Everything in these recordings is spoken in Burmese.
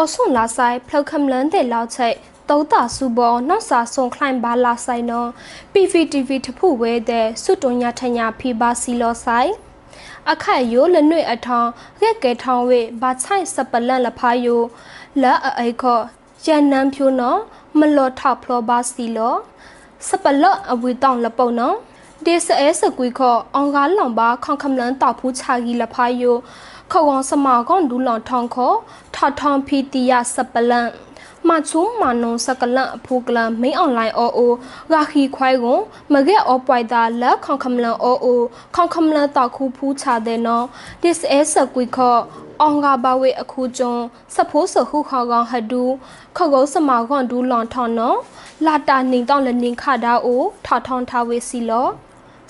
အစွန်လာဆိုင်ဖလောက်ခမ်လန်တဲ့လောက်ချိတ်တောတာစုဘောနောက်စာဆုံခလိုင်ဘာလာဆိုင်နော် PVTV တဖူဝဲတဲ့စွတ်တွညာထညာဖီဘာစီလောဆိုင်အခိုက်ယိုလနွေအထောင်းရက်ကဲထောင်းဝဲဘာချိုင်စပလန်လဖာယို လာအိခောရန်နန်းဖြိုနော်မလောထဖလောဘာစီလောစပလအဝီတောင်းလပုံနော်ဒီစအဲစကွီခောအောင်ကားလောင်ပါခေါခမလန်တောက်ဖူးချာကြီးလဖာယိုခေါကောင်စမာကွန်ဒူလောင်ထောင်းခောထထောင်းဖီတီယာစပလန် မချုံမနုံစကလအဖိုကလမိန်အွန်လိုင်းအိုအိုဂါခီခွိုင်ကိုမကဲအော်ပွိုင်တာလက်ခေါခမလန်အိုအိုခေါခမလန်တခုဖူးချတဲ့နော် this is a quick call အောင်ကဘဝေအခုကျုံစဖိုးစဟုခေါကောင်ဟဒူခကုတ်စမာခွန်ဒူလွန်ထောင်းနော်လာတာနေတော့လနေခတာအိုထထောင်းထားဝေစီလော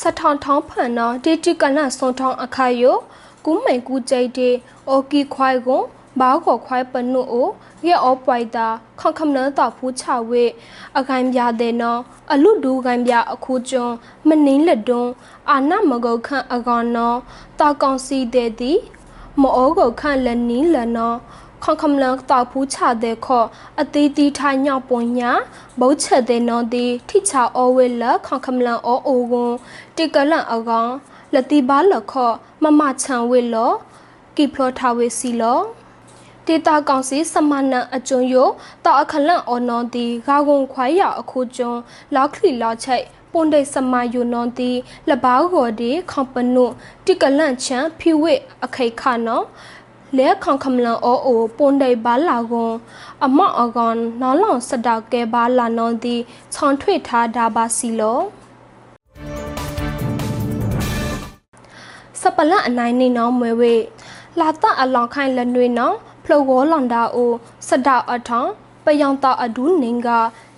စထောင်းထောင်းဖန်နော်ဒေတီကလန်စွန်ထောင်းအခါယိုကူးမိန်ကူးကြိတ်တဲ့အိုကီခွိုင်ကို န်ဘာခေါ်ခွိုင်ပနုအိုရဲ့အောပွိုက်တာခေါခမနတော့ဖူးချဝေအကိုင်ပြတဲ့နော်အလူဒူကိုင်ပြအခုကျုံမနင်းလက်တွန်းအာနမဂုတ်ခန့်အကောင်နော်တာကောင်စီတဲ့ဒီမောကိုခန့်လက်နီးလက်နော်ခေါခမလတောက်ဖူးချတဲ့ခော့အသေးသေးထိုင်ညောက်ပွန်ညာဘုတ်ချက်တဲ့နော်ဒီထိချအောဝဲလခေါခမလအောအိုကွန်တိကလန်အကောင်လက်တီပါလခော့မမချန်ဝဲလောကီဖလောထားဝဲစီလော ဒေတာကောင်စီစမနန်အကျွန်းယိုတာအခလန့်အော်နော်တီဂါဂွန်ခွိုင်ရအခုကျွန်းလောက်ခလီလောက်ချိတ်ပွန်ဒိတ်စမယိုနော်တီလဘာဂော်ဒီခေါပနုတိကလန့်ချန်ဖြူဝိအခိခနော်လဲခေါခမလန်အိုအိုပွန်ဒိတ်ဘာလာကွန်အမော့အကောင်နော်လောင်စတောက်ကဲဘာလာနော်တီချောင်းထွေထားဒါပါစီလောစပလန့်အနိုင်နေနော်မွေဝေလာတအလောင်ခိုင်လနွေနော် ဖလောဝေါလွန်ဒါအိုစဒအထောင်ပယောင်တာအဒူးနင်က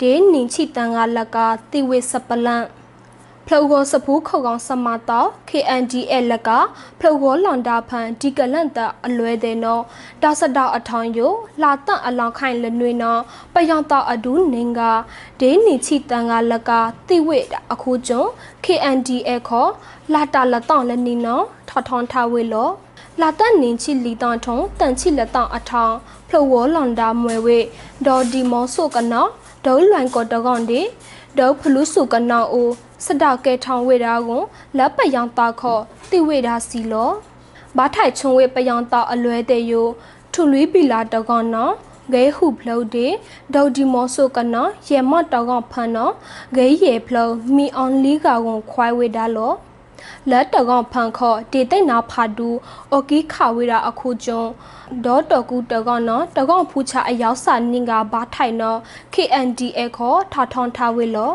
ဒေနင်ချီတန်ကလကတိဝေစပလန့်ဖလောဝေါစဖူးခေါကောင်စမတာ KNDL လကဖလောဝေါလွန်ဒါဖန်ဒီကလန့်တအလွဲတဲ့နော်ဒါစဒအထောင်ယိုလာတအလောင်ခိုင်လနွေနော်ပယောင်တာအဒူးနင်ကဒေနင်ချီတန်ကလကတိဝေအခုကျုံ KNDL ခေါ်လာတာလတောင်းလနီနော်ထထောင်းထားဝေလော လာတန်နင်ချီလီတန်ထုံတန်ချီလက်တောင်အထောင်ဖလဝေါလွန်ဒါမွေဝေဒေါ်ဒီမောဆုကနောဒေါ်လွန်ကောတကောင်ဒီဒေါ်ဖလူစုကနောအိုစဒကဲထောင်ဝေတာကိုလက်ပယောင်တာခော့တိဝေတာစီလောဘာထိုက်ချုံဝေပယောင်တာအလွဲတဲ့ယိုထူလွီပီလာတကောင်နော်ဂဲဟုဖလို့ဒီဒေါ်ဒီမောဆုကနောရေမတ်တောကောင်ဖန်နော်ဂဲရေဖလို့မီအွန်လီကာကိုခွိုင်းဝေတာလော လက်တကောင်ဖန်ခော့ဒေတိတ်နာဖာဒူအိုကီခါဝေတာအခုကျုံဒေါ်တကူတကောင်နော်တကောင်ဖူချအရောက်စာနင်ကဘာထိုင်နော် KNDA ခော့ထာထောင်းထားဝေလော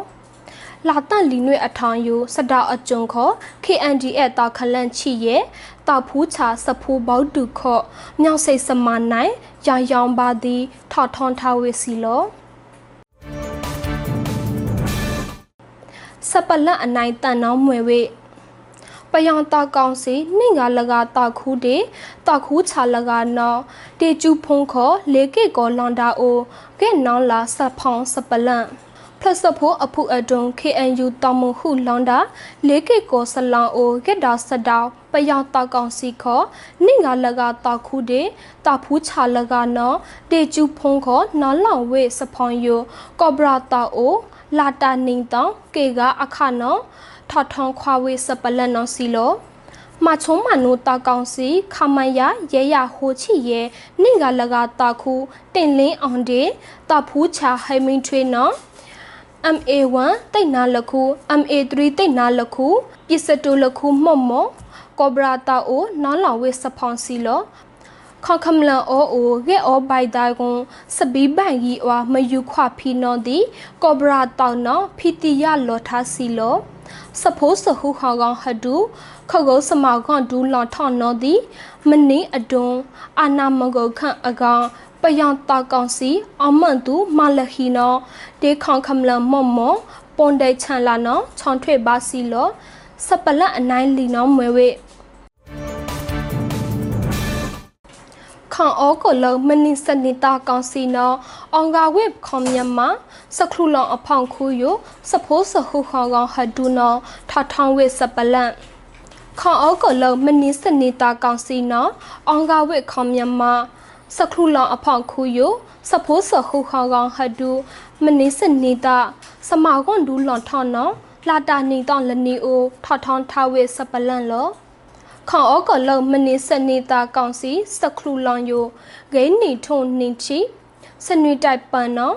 လာတန်လီနွေအထောင်ယူစတာအကျုံခော KNDA တာခလန့်ချီရဲ့တာဖူးချစဖူးဘောက်တူခော့မြောက်စိတ်စမနိုင်ရောင်ရောင်ပါသည်ထာထောင်းထားဝေစီလောစပလန့်အနိုင်တန်နောင်းမွေဝေ ပယောင်တာကောင်စီနှင့်ကလကတာခူးတေတာခူးချလကနောတေကျူဖုံခောလေကေကောလွန်ဒါအိုကဲနောင်းလာစဖောင်းစပလန့်ဖလစဖိုးအဖုအတုံ KNU တောင်မဟုလွန်ဒါလေကေကောဆလောင်အိုကဲဒါစတောက်ပယောင်တာကောင်စီခောနှင့်ကလကတာခူးတေတာဖူးချလကနောတေကျူဖုံခောနော်လောင်ဝေစဖောင်းယိုကောဘရာတာအိုလာတာနင်းတောင်ကေကအခါနော ထထောင်းခွာဝေစပလန်နော်စီလောမချုံမနုတာကောင်စီခမယရဲရဟိုချီရဲနင့်ကလကတာခုတင်လင်းအောင်တေတာဖူးချာဟိမင်းထွေးနော် MA1 တိတ်နာလခု MA3 တိတ်နာလခုပစ္စတူလခုမော့မော့ကောဘရာတာအိုနော်လောင်ဝေစဖောင်စီလော ခေါခမလန်အိုအိုဂဲအောဘိုက်တိုင်ကွန်စပီးဘန်ကြီးအဝမယူခွဖီနော်ဒီကောဘရာတောင်နော်ဖီတီယလော်ထားစီလောစဖိုးစဟုခေါကောင်ဟဒူခောက်ကုစမောက်ကွန်ဒူလော်ထော်နော်ဒီမနင်းအတွန်းအာနာမဂုတ်ခန့်အကောင်ပယောင်တာကောင်စီအမန်တူမလဟီနော်ဒေခေါခမလမော့မော့ပွန်ဒိတ်ချန်လာနော်ချောင်းထွေပါစီလောစပလတ်အနိုင်လီနော်မွေဝေ ခခေါအောကိုလုံးမနိစနိတာကောင်စီနောအောင်ကဝစ်ခေါမြန်မာစခလူလောင်အဖောင်ခူယစဖိုးစဟုခေါကောင်ဟဒူနောထထောင်းဝစ်စပလန့်ခေါအောကိုလုံးမနိစနိတာကောင်စီနောအောင်ကဝစ်ခေါမြန်မာစခလူလောင်အဖောင်ခူယစဖိုးစဟုခေါကောင်ဟဒူမနိစနိတာစမာကွန်ဒူလွန်ထောင်းနောလာတာနေတော့လနီအိုထထောင်းထဝစ်စပလန့်လော ခေါအောကလုံမနိစနေတာကောင်စီစခလူလောင်ယိုဂိနီထုံနင်ချီစနွေတိုက်ပန်နော်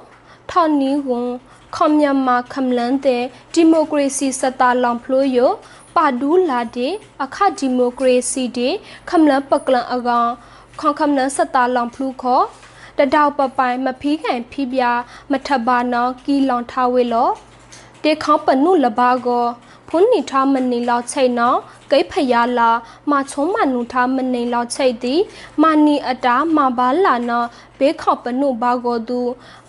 ထော်နီဝန်ခေါမြန်မာခမလန်တဲ့ဒီမိုကရေစီစတာလောင်ဖလို့ယိုပါဒူလာတဲ့အခဒီမိုကရေစီတဲ့ခမလန်ပကလန်အကောင်ခေါခမလန်စတာလောင်ဖလို့ခေါ်တတောက်ပပိုင်မဖီးကန်ဖီးပြမထဘာနောကီလောင်ထားဝေလောတေခေါပနုလဘာကို ဖုန်နီထားမနီလောက်ချိတ်နော်ကိဖယာလာမချုံးမနုထားမနီလောက်ချိတ်သည်မာနီအတာမဘာလာနော်ဘေးခေါပနုဘာကိုသူ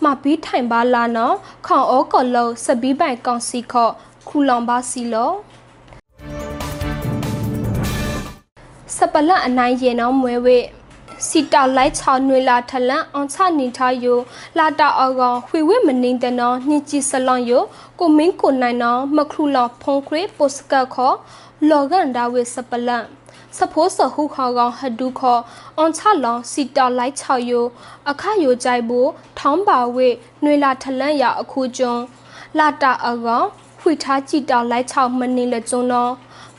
မဘီးထိုင်ဘာလာနော်ခေါဩကောလောစပီးပိုင်ကောင်စီခော့ခူလောင်ပါစီလောစပလအနိုင်ရင်နော်မွဲဝဲ စီတောက်လိုက်ချောင်းနွေလာထလန်အောင်ချနေထားယိုလာတာအောကောင်ခွေဝဲမနင်းတဲ့နော်ညစ်ကြည်စလောင်ယိုကိုမင်းကိုနိုင်နော်မခလူလောင်ဖုန်ခရပိုစကခေါ်လော်ကန်ဒါဝေစပလန်စဖိုးစဟုခေါကောင်ဟဒူခေါ်အွန်ချလောင်စီတောက်လိုက်ချောက်ယိုအခယိုကြိုက်ဖို့ထောင်းပါဝေနွေလာထလန်ရအခုကျွန်းလာတာအောကောင်ခွေထားကြည့်တောက်လိုက်ချောက်မနေလက်ကျွန်းနော်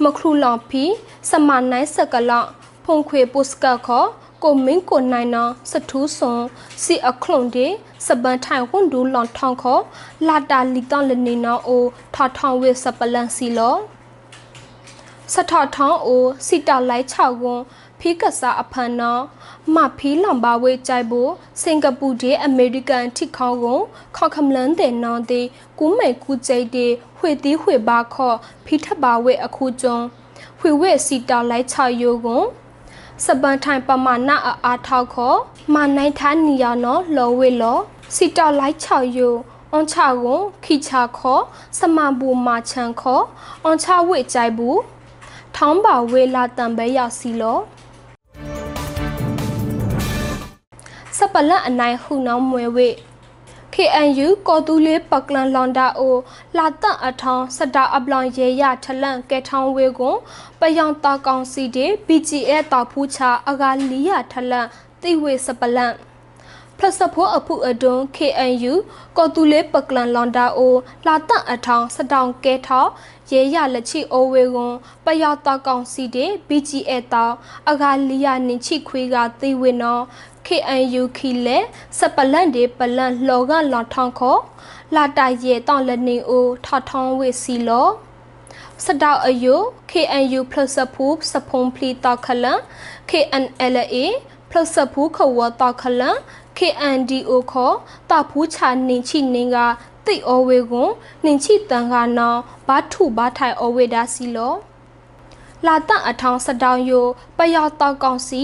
မခလူလောင်ဖီစမနိုင်စကလောင်ဖုန်ခွေပိုစကခေါ် ကိုမင်းကိုနိုင်နောစထူးစွန်စီအခလုံဒီစပန်ထိုင်ဝန်ဒူလွန်ထောင်းခေါ်လာတာလီတောင်းလနေနောအိုထထောင်းဝေစပလန်စီလောစထထောင်းအိုစီတာလိုက်ချောက်ကွန်ဖီးကစားအဖန်နောမဖီးလောင်ပါဝေကြိုက်ဖို့စင်ကာပူဒီအမေရိကန်ထိခေါကွန်ခေါခမလန်တဲ့နောတဲ့ကူးမဲကူကျိတ်တဲ့ဝှေတီးဝှေပါခေါ်ဖီးထပါဝေအခုကျွန်းဝှေဝဲစီတာလိုက်ချယိုကွန် စပန်ထိုင်ပမာဏအားထောက်ခေါ်မနိုင်ထားနီယာနော်လော်ဝေလော်စီတောက်လိုက်ချောက်ယိုအွန်ချကွန်ခိချခေါ်စမဘူမာချန်ခေါ်အွန်ချဝေကြိုက်ဘူးထောင်းပါဝေလာတံပဲရောက်စီလောစပလန်အနိုင်ဟုနောင်းမွဲဝေ KNU ကောတူလေးပကလန်လွန်ဒါအိုလာတန့်အထောင်းစတာအပလောင်ရေရထလန့်ကဲထောင်းဝေကွန်ပယောင်တာကောင်စီတေ BGA တာဖူးချအဂါလီယာထလန့်တိဝေစပလန့် ဖလစဖိုးအဖုအဒွန် KNU ကောတူလေးပကလန်လွန်ဒါအိုလာတန့်အထောင်းစတောင်ကဲထောင်းရေရလက်ချိအိုဝေကွန်ပယောင်တာကောင်စီတေ BGA တာအဂါလီယာနင်ချိခွေးကတိဝေနော် KNU ခီလေစပလန့်ဒီပလန့်လောကလောင်ထောင်းခေါ်လာတိုင်ရဲ့တောင်းလနေအိုထထောင်းဝေစီလောစတောက်အယို KNU plus ဖူစဖုံဖလီတောက်ခလန် KNLA plus ဖူခဝတောက်ခလန် KNDO ခေါ်တာဖူးချနင်ချိနင်ကတိတ်အဝေကွန်နင်ချိတန်ကနောဘာထုဘာထိုင်အဝေဒါစီလောလာတအထောင်းစတောင်းယိုပယောက်တောက်ကောင်စီ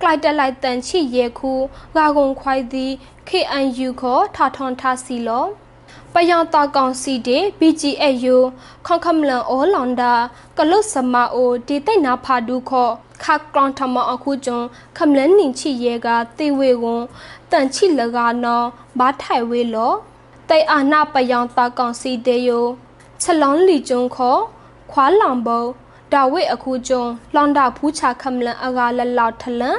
ကလိုက်တက်လိုက်တန်ချီရဲခုဂါဂုံခွိုင်သည် KNU ခေါ်ထထွန်ထစီလော ပယောင်တာကောင်စီတေ BGAU ခေါခမလန်အောလွန်ဒါကလုတ်စမအိုဒီတိတ်နာဖာဒူခေါ်ခါကလောင်ထမအခုကျွန်းခမလန်နင်ချီရဲကတေဝေကွန်တန်ချီလကနောဘာထိုင်ဝေလောတိတ်အာနာပယောင်တာကောင်စီတေယိုချက်လောင်းလီကျွန်းခေါ်ခွာလောင်ဘုံဒါဝိအခုကျွန်းလွန်ဒါဖူးချခမလန်အဂါလလောက်ထလန်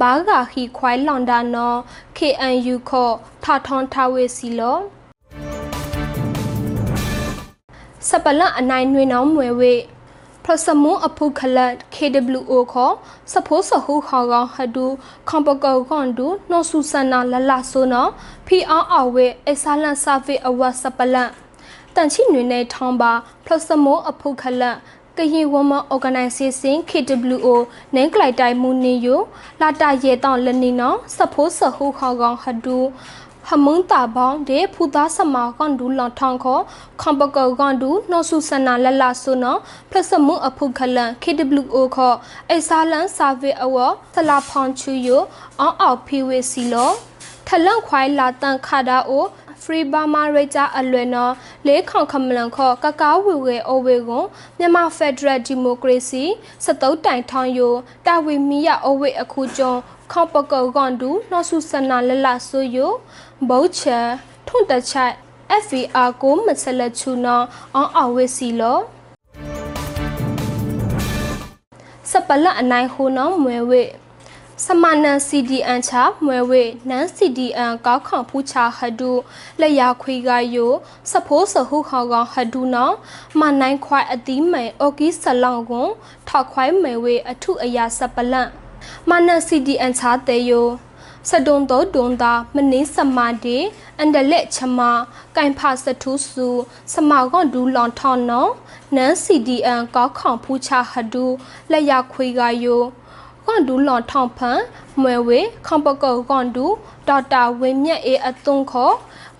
ဘာဂါခီခွိုင်လွန်ဒါနော် KNU ခောထထွန်ထဝေစီလော စပလန်အနိုင်နွေနောင်းမွေဝေဖရစမွန်အဖုခလတ် KWO ခောစဖိုးစဟုခေါကောင်ဟဒူခွန်ပကောခွန်ဒူနောဆူဆနာလလဆိုနော်ဖီအောင်အဝေအဆာလန်ဆာဖေအဝတ်စပလန်တန်ချိနွေနေထောင်းပါဖရစမွန်အဖုခလတ်ကရင်ဝမ organization KWO နင်းကလိုက်တိုင်မူနီယိုလာတာရဲတောင်းလနီနောစဖိုးစဟုခေါကောင်ဟဒူ ဟမုန်တာဘောင်းဒေဖူသားစမာကွန်ဒူလောင်ထောင်းခေါခွန်ပကောကွန်ဒူနောဆူဆနာလလဆုနောဖလစမှုအဖုခလန် KWO ခေါအိဆာလန်ဆာဗေအဝဆလာဖောင်ချူယိုအောင်းအောက်ဖီဝေစီလောထလန့်ခွိုင်လာတန်ခါဒါအို Free Burma Ranger အလွယ်နော်လေးခေါခမလန်ခေါကကားဝေဝေအိုဝေကွန်မြန်မာ Federal Democracy စတုတ်တိုင်ထောင်းယိုတာဝီမီယာအိုဝေအခုကျွန်း ခေါပကောကွန်တူနော်ဆုစနာလလဆိုယဘုတ်ချာထွန်တချိုက် FVR ကိုမဆလချူနော်အောင်အဝဲစီလောစပလအနိုင်ဟိုနော်မွဲဝဲစမနန် CDN ချမွဲဝဲနန် CDN ကောက်ခေါဖူချဟဒူလက်ရခွေကယိုစဖိုးစဟုခေါကောင်ဟဒူနော်မနိုင်ခွိုင်အတိမဲအော်ကီဆလောင်ကွန်ထောက်ခွိုင်မဲဝဲအထုအရာစပလန့် မနန် CDN ချတဲ့ယိုစဒုံတော့ဒုံတာမနင်းစမာဒီအန်ဒလက်ချမကင်ဖာစထူးစုစမောက်ကွန်ဒူလွန်ထောင်းနော်နန် CDN ကောက်ခေါဖူချဟဒူလက်ရခွေကယိုကွန်ဒူလွန်ထောင်းဖန်မွဲဝေခေါပကောကွန်ဒူဒေါက်တာဝင်းမြတ်အေအသွန်ခော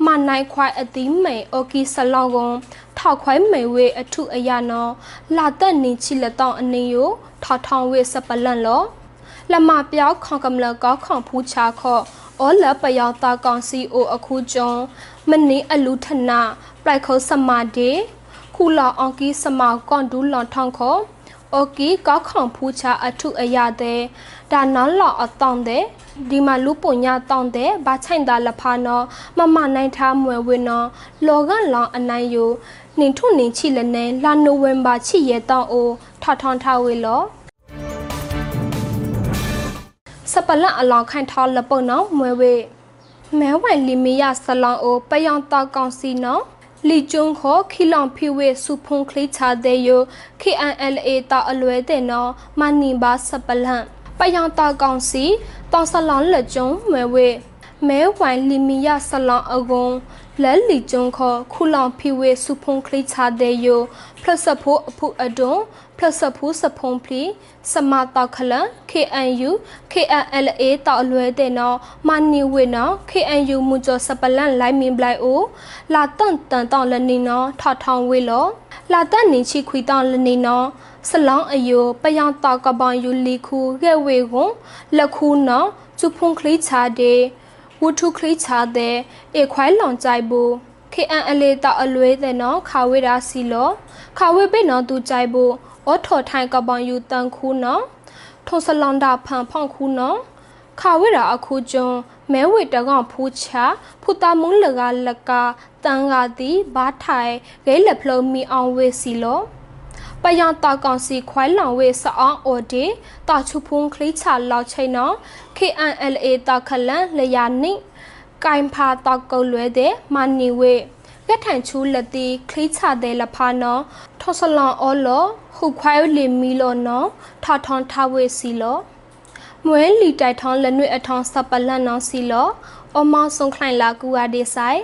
မနိုင်ခွိုင်အတိမဲအိုကီဆလောင်ကွန်ထောက်ခွိုင်းမဲဝေအထုအရနော်လာတက်နေချီလက်တောင်းအနေယိုထောက်ထောင်းဝေစပလန့်လော လမပြောက်ခေါကမလကောက်ခေါဖူးချာခောအောလပယောတာကောင်စီအိုအခုကျုံမနီအလူထနာပလိုက်ခောစမာဒေခုလောအောင်ကီစမောက်ကွန်ဒူလွန်ထောင်းခောအိုကီကောက်ခေါဖူးချာအထုအရတဲ့ဒါနော်လောအတောင်းတဲ့ဒီမှာလူပုံညာတောင်းတဲ့ဘာချိုင်တာလဖာနော်မမနိုင်ထားမွယ်ဝင်းနော်လောကလောင်အနိုင်ယိုနင်ထုနင်ချီလနဲ့လာနိုဝင်ဘာချီရဲတောင်းအိုထထောင်းထားဝေလော ပလအလောင်းခိုင်ထောင်းလပုံနော်မွယ်ဝေမဲဝိုင်လီမီယာဆလောင်းအိုပယောင်တောက်ကောင်စီနော်လီကျုံခောခီလောင်ဖီဝေစုဖုန်ခလိချာတဲ့ယို KNLA တာအလွဲတဲ့နော်မနီဘာစပလန့်ပယောင်တောက်ကောင်စီတောင်ဆလောင်းလက်ကျုံမွယ်ဝေ မဲဝိုင်လီမီယာဆလောင်းအကုံလဲလီကျုံခောခုလောင်ဖီဝေစုဖုန်ခလိချာတဲ့ယိုဖလစဖို့အဖုအဒွန်ဖလစဖူးစဖုံဖလီစမတောက်ခလန် KNU KNLA တောက်အလွဲတဲ့နော်မနီဝေနော် KNU မူကျော်စပလန့်လိုက်မင်ပလိုက်အိုလာတန်တန်တောက်လနေနော်ထထောင်ဝေလောလာတန်နေချီခွီတောက်လနေနော်စလောင်းအယိုပယောင်တောက်ကပောင်ယူလီခုကဲဝေကွန်လက်ခုနော်ကျဖုန်ခလိချာဒေ ဝုထုခလိချာတဲ့အေခွိုင်းလောင်ကြိုက်ဘူး KNL တောက်အလွဲတဲ့နော်ခါဝေရာစီလောခါဝေပိနော်သူကြိုက်ဘူးအော်ထော်ထိုင်ကပောင်ယူတန်ခုနော်ထုံစလောင်တာဖန်ဖောင်ခုနော်ခါဝေရာအခုကျွန်းမဲဝေတကောင်ဖူးချဖူတာမုန်းလကလကတန်ကတိဘာထိုင်ဂဲလက်ဖလုံးမီအောင်ဝေစီလော ပယံတာကောင်စီခွိုင်းလောင်ဝေစအောင်အော်ဒီတာချုဖုန်ခလိချာလောက်ချိနော် KNLA တာခလန်လျာနိကိုင်ဖာတောက်ကုတ်လွဲတဲ့မနီဝေကထန်ချူလက်တီခလိချတဲ့လဖာနော်ထောဆလောင်အောလောဟုခွိုင်းလီမီလောနော်ထထောင်းထဝေစီလောမွဲလီတိုက်ထောင်းလက်နွေအထောင်းစပလန်နော်စီလောအမောင်ဆုံခလိုင်လာကူအဒေဆိုင်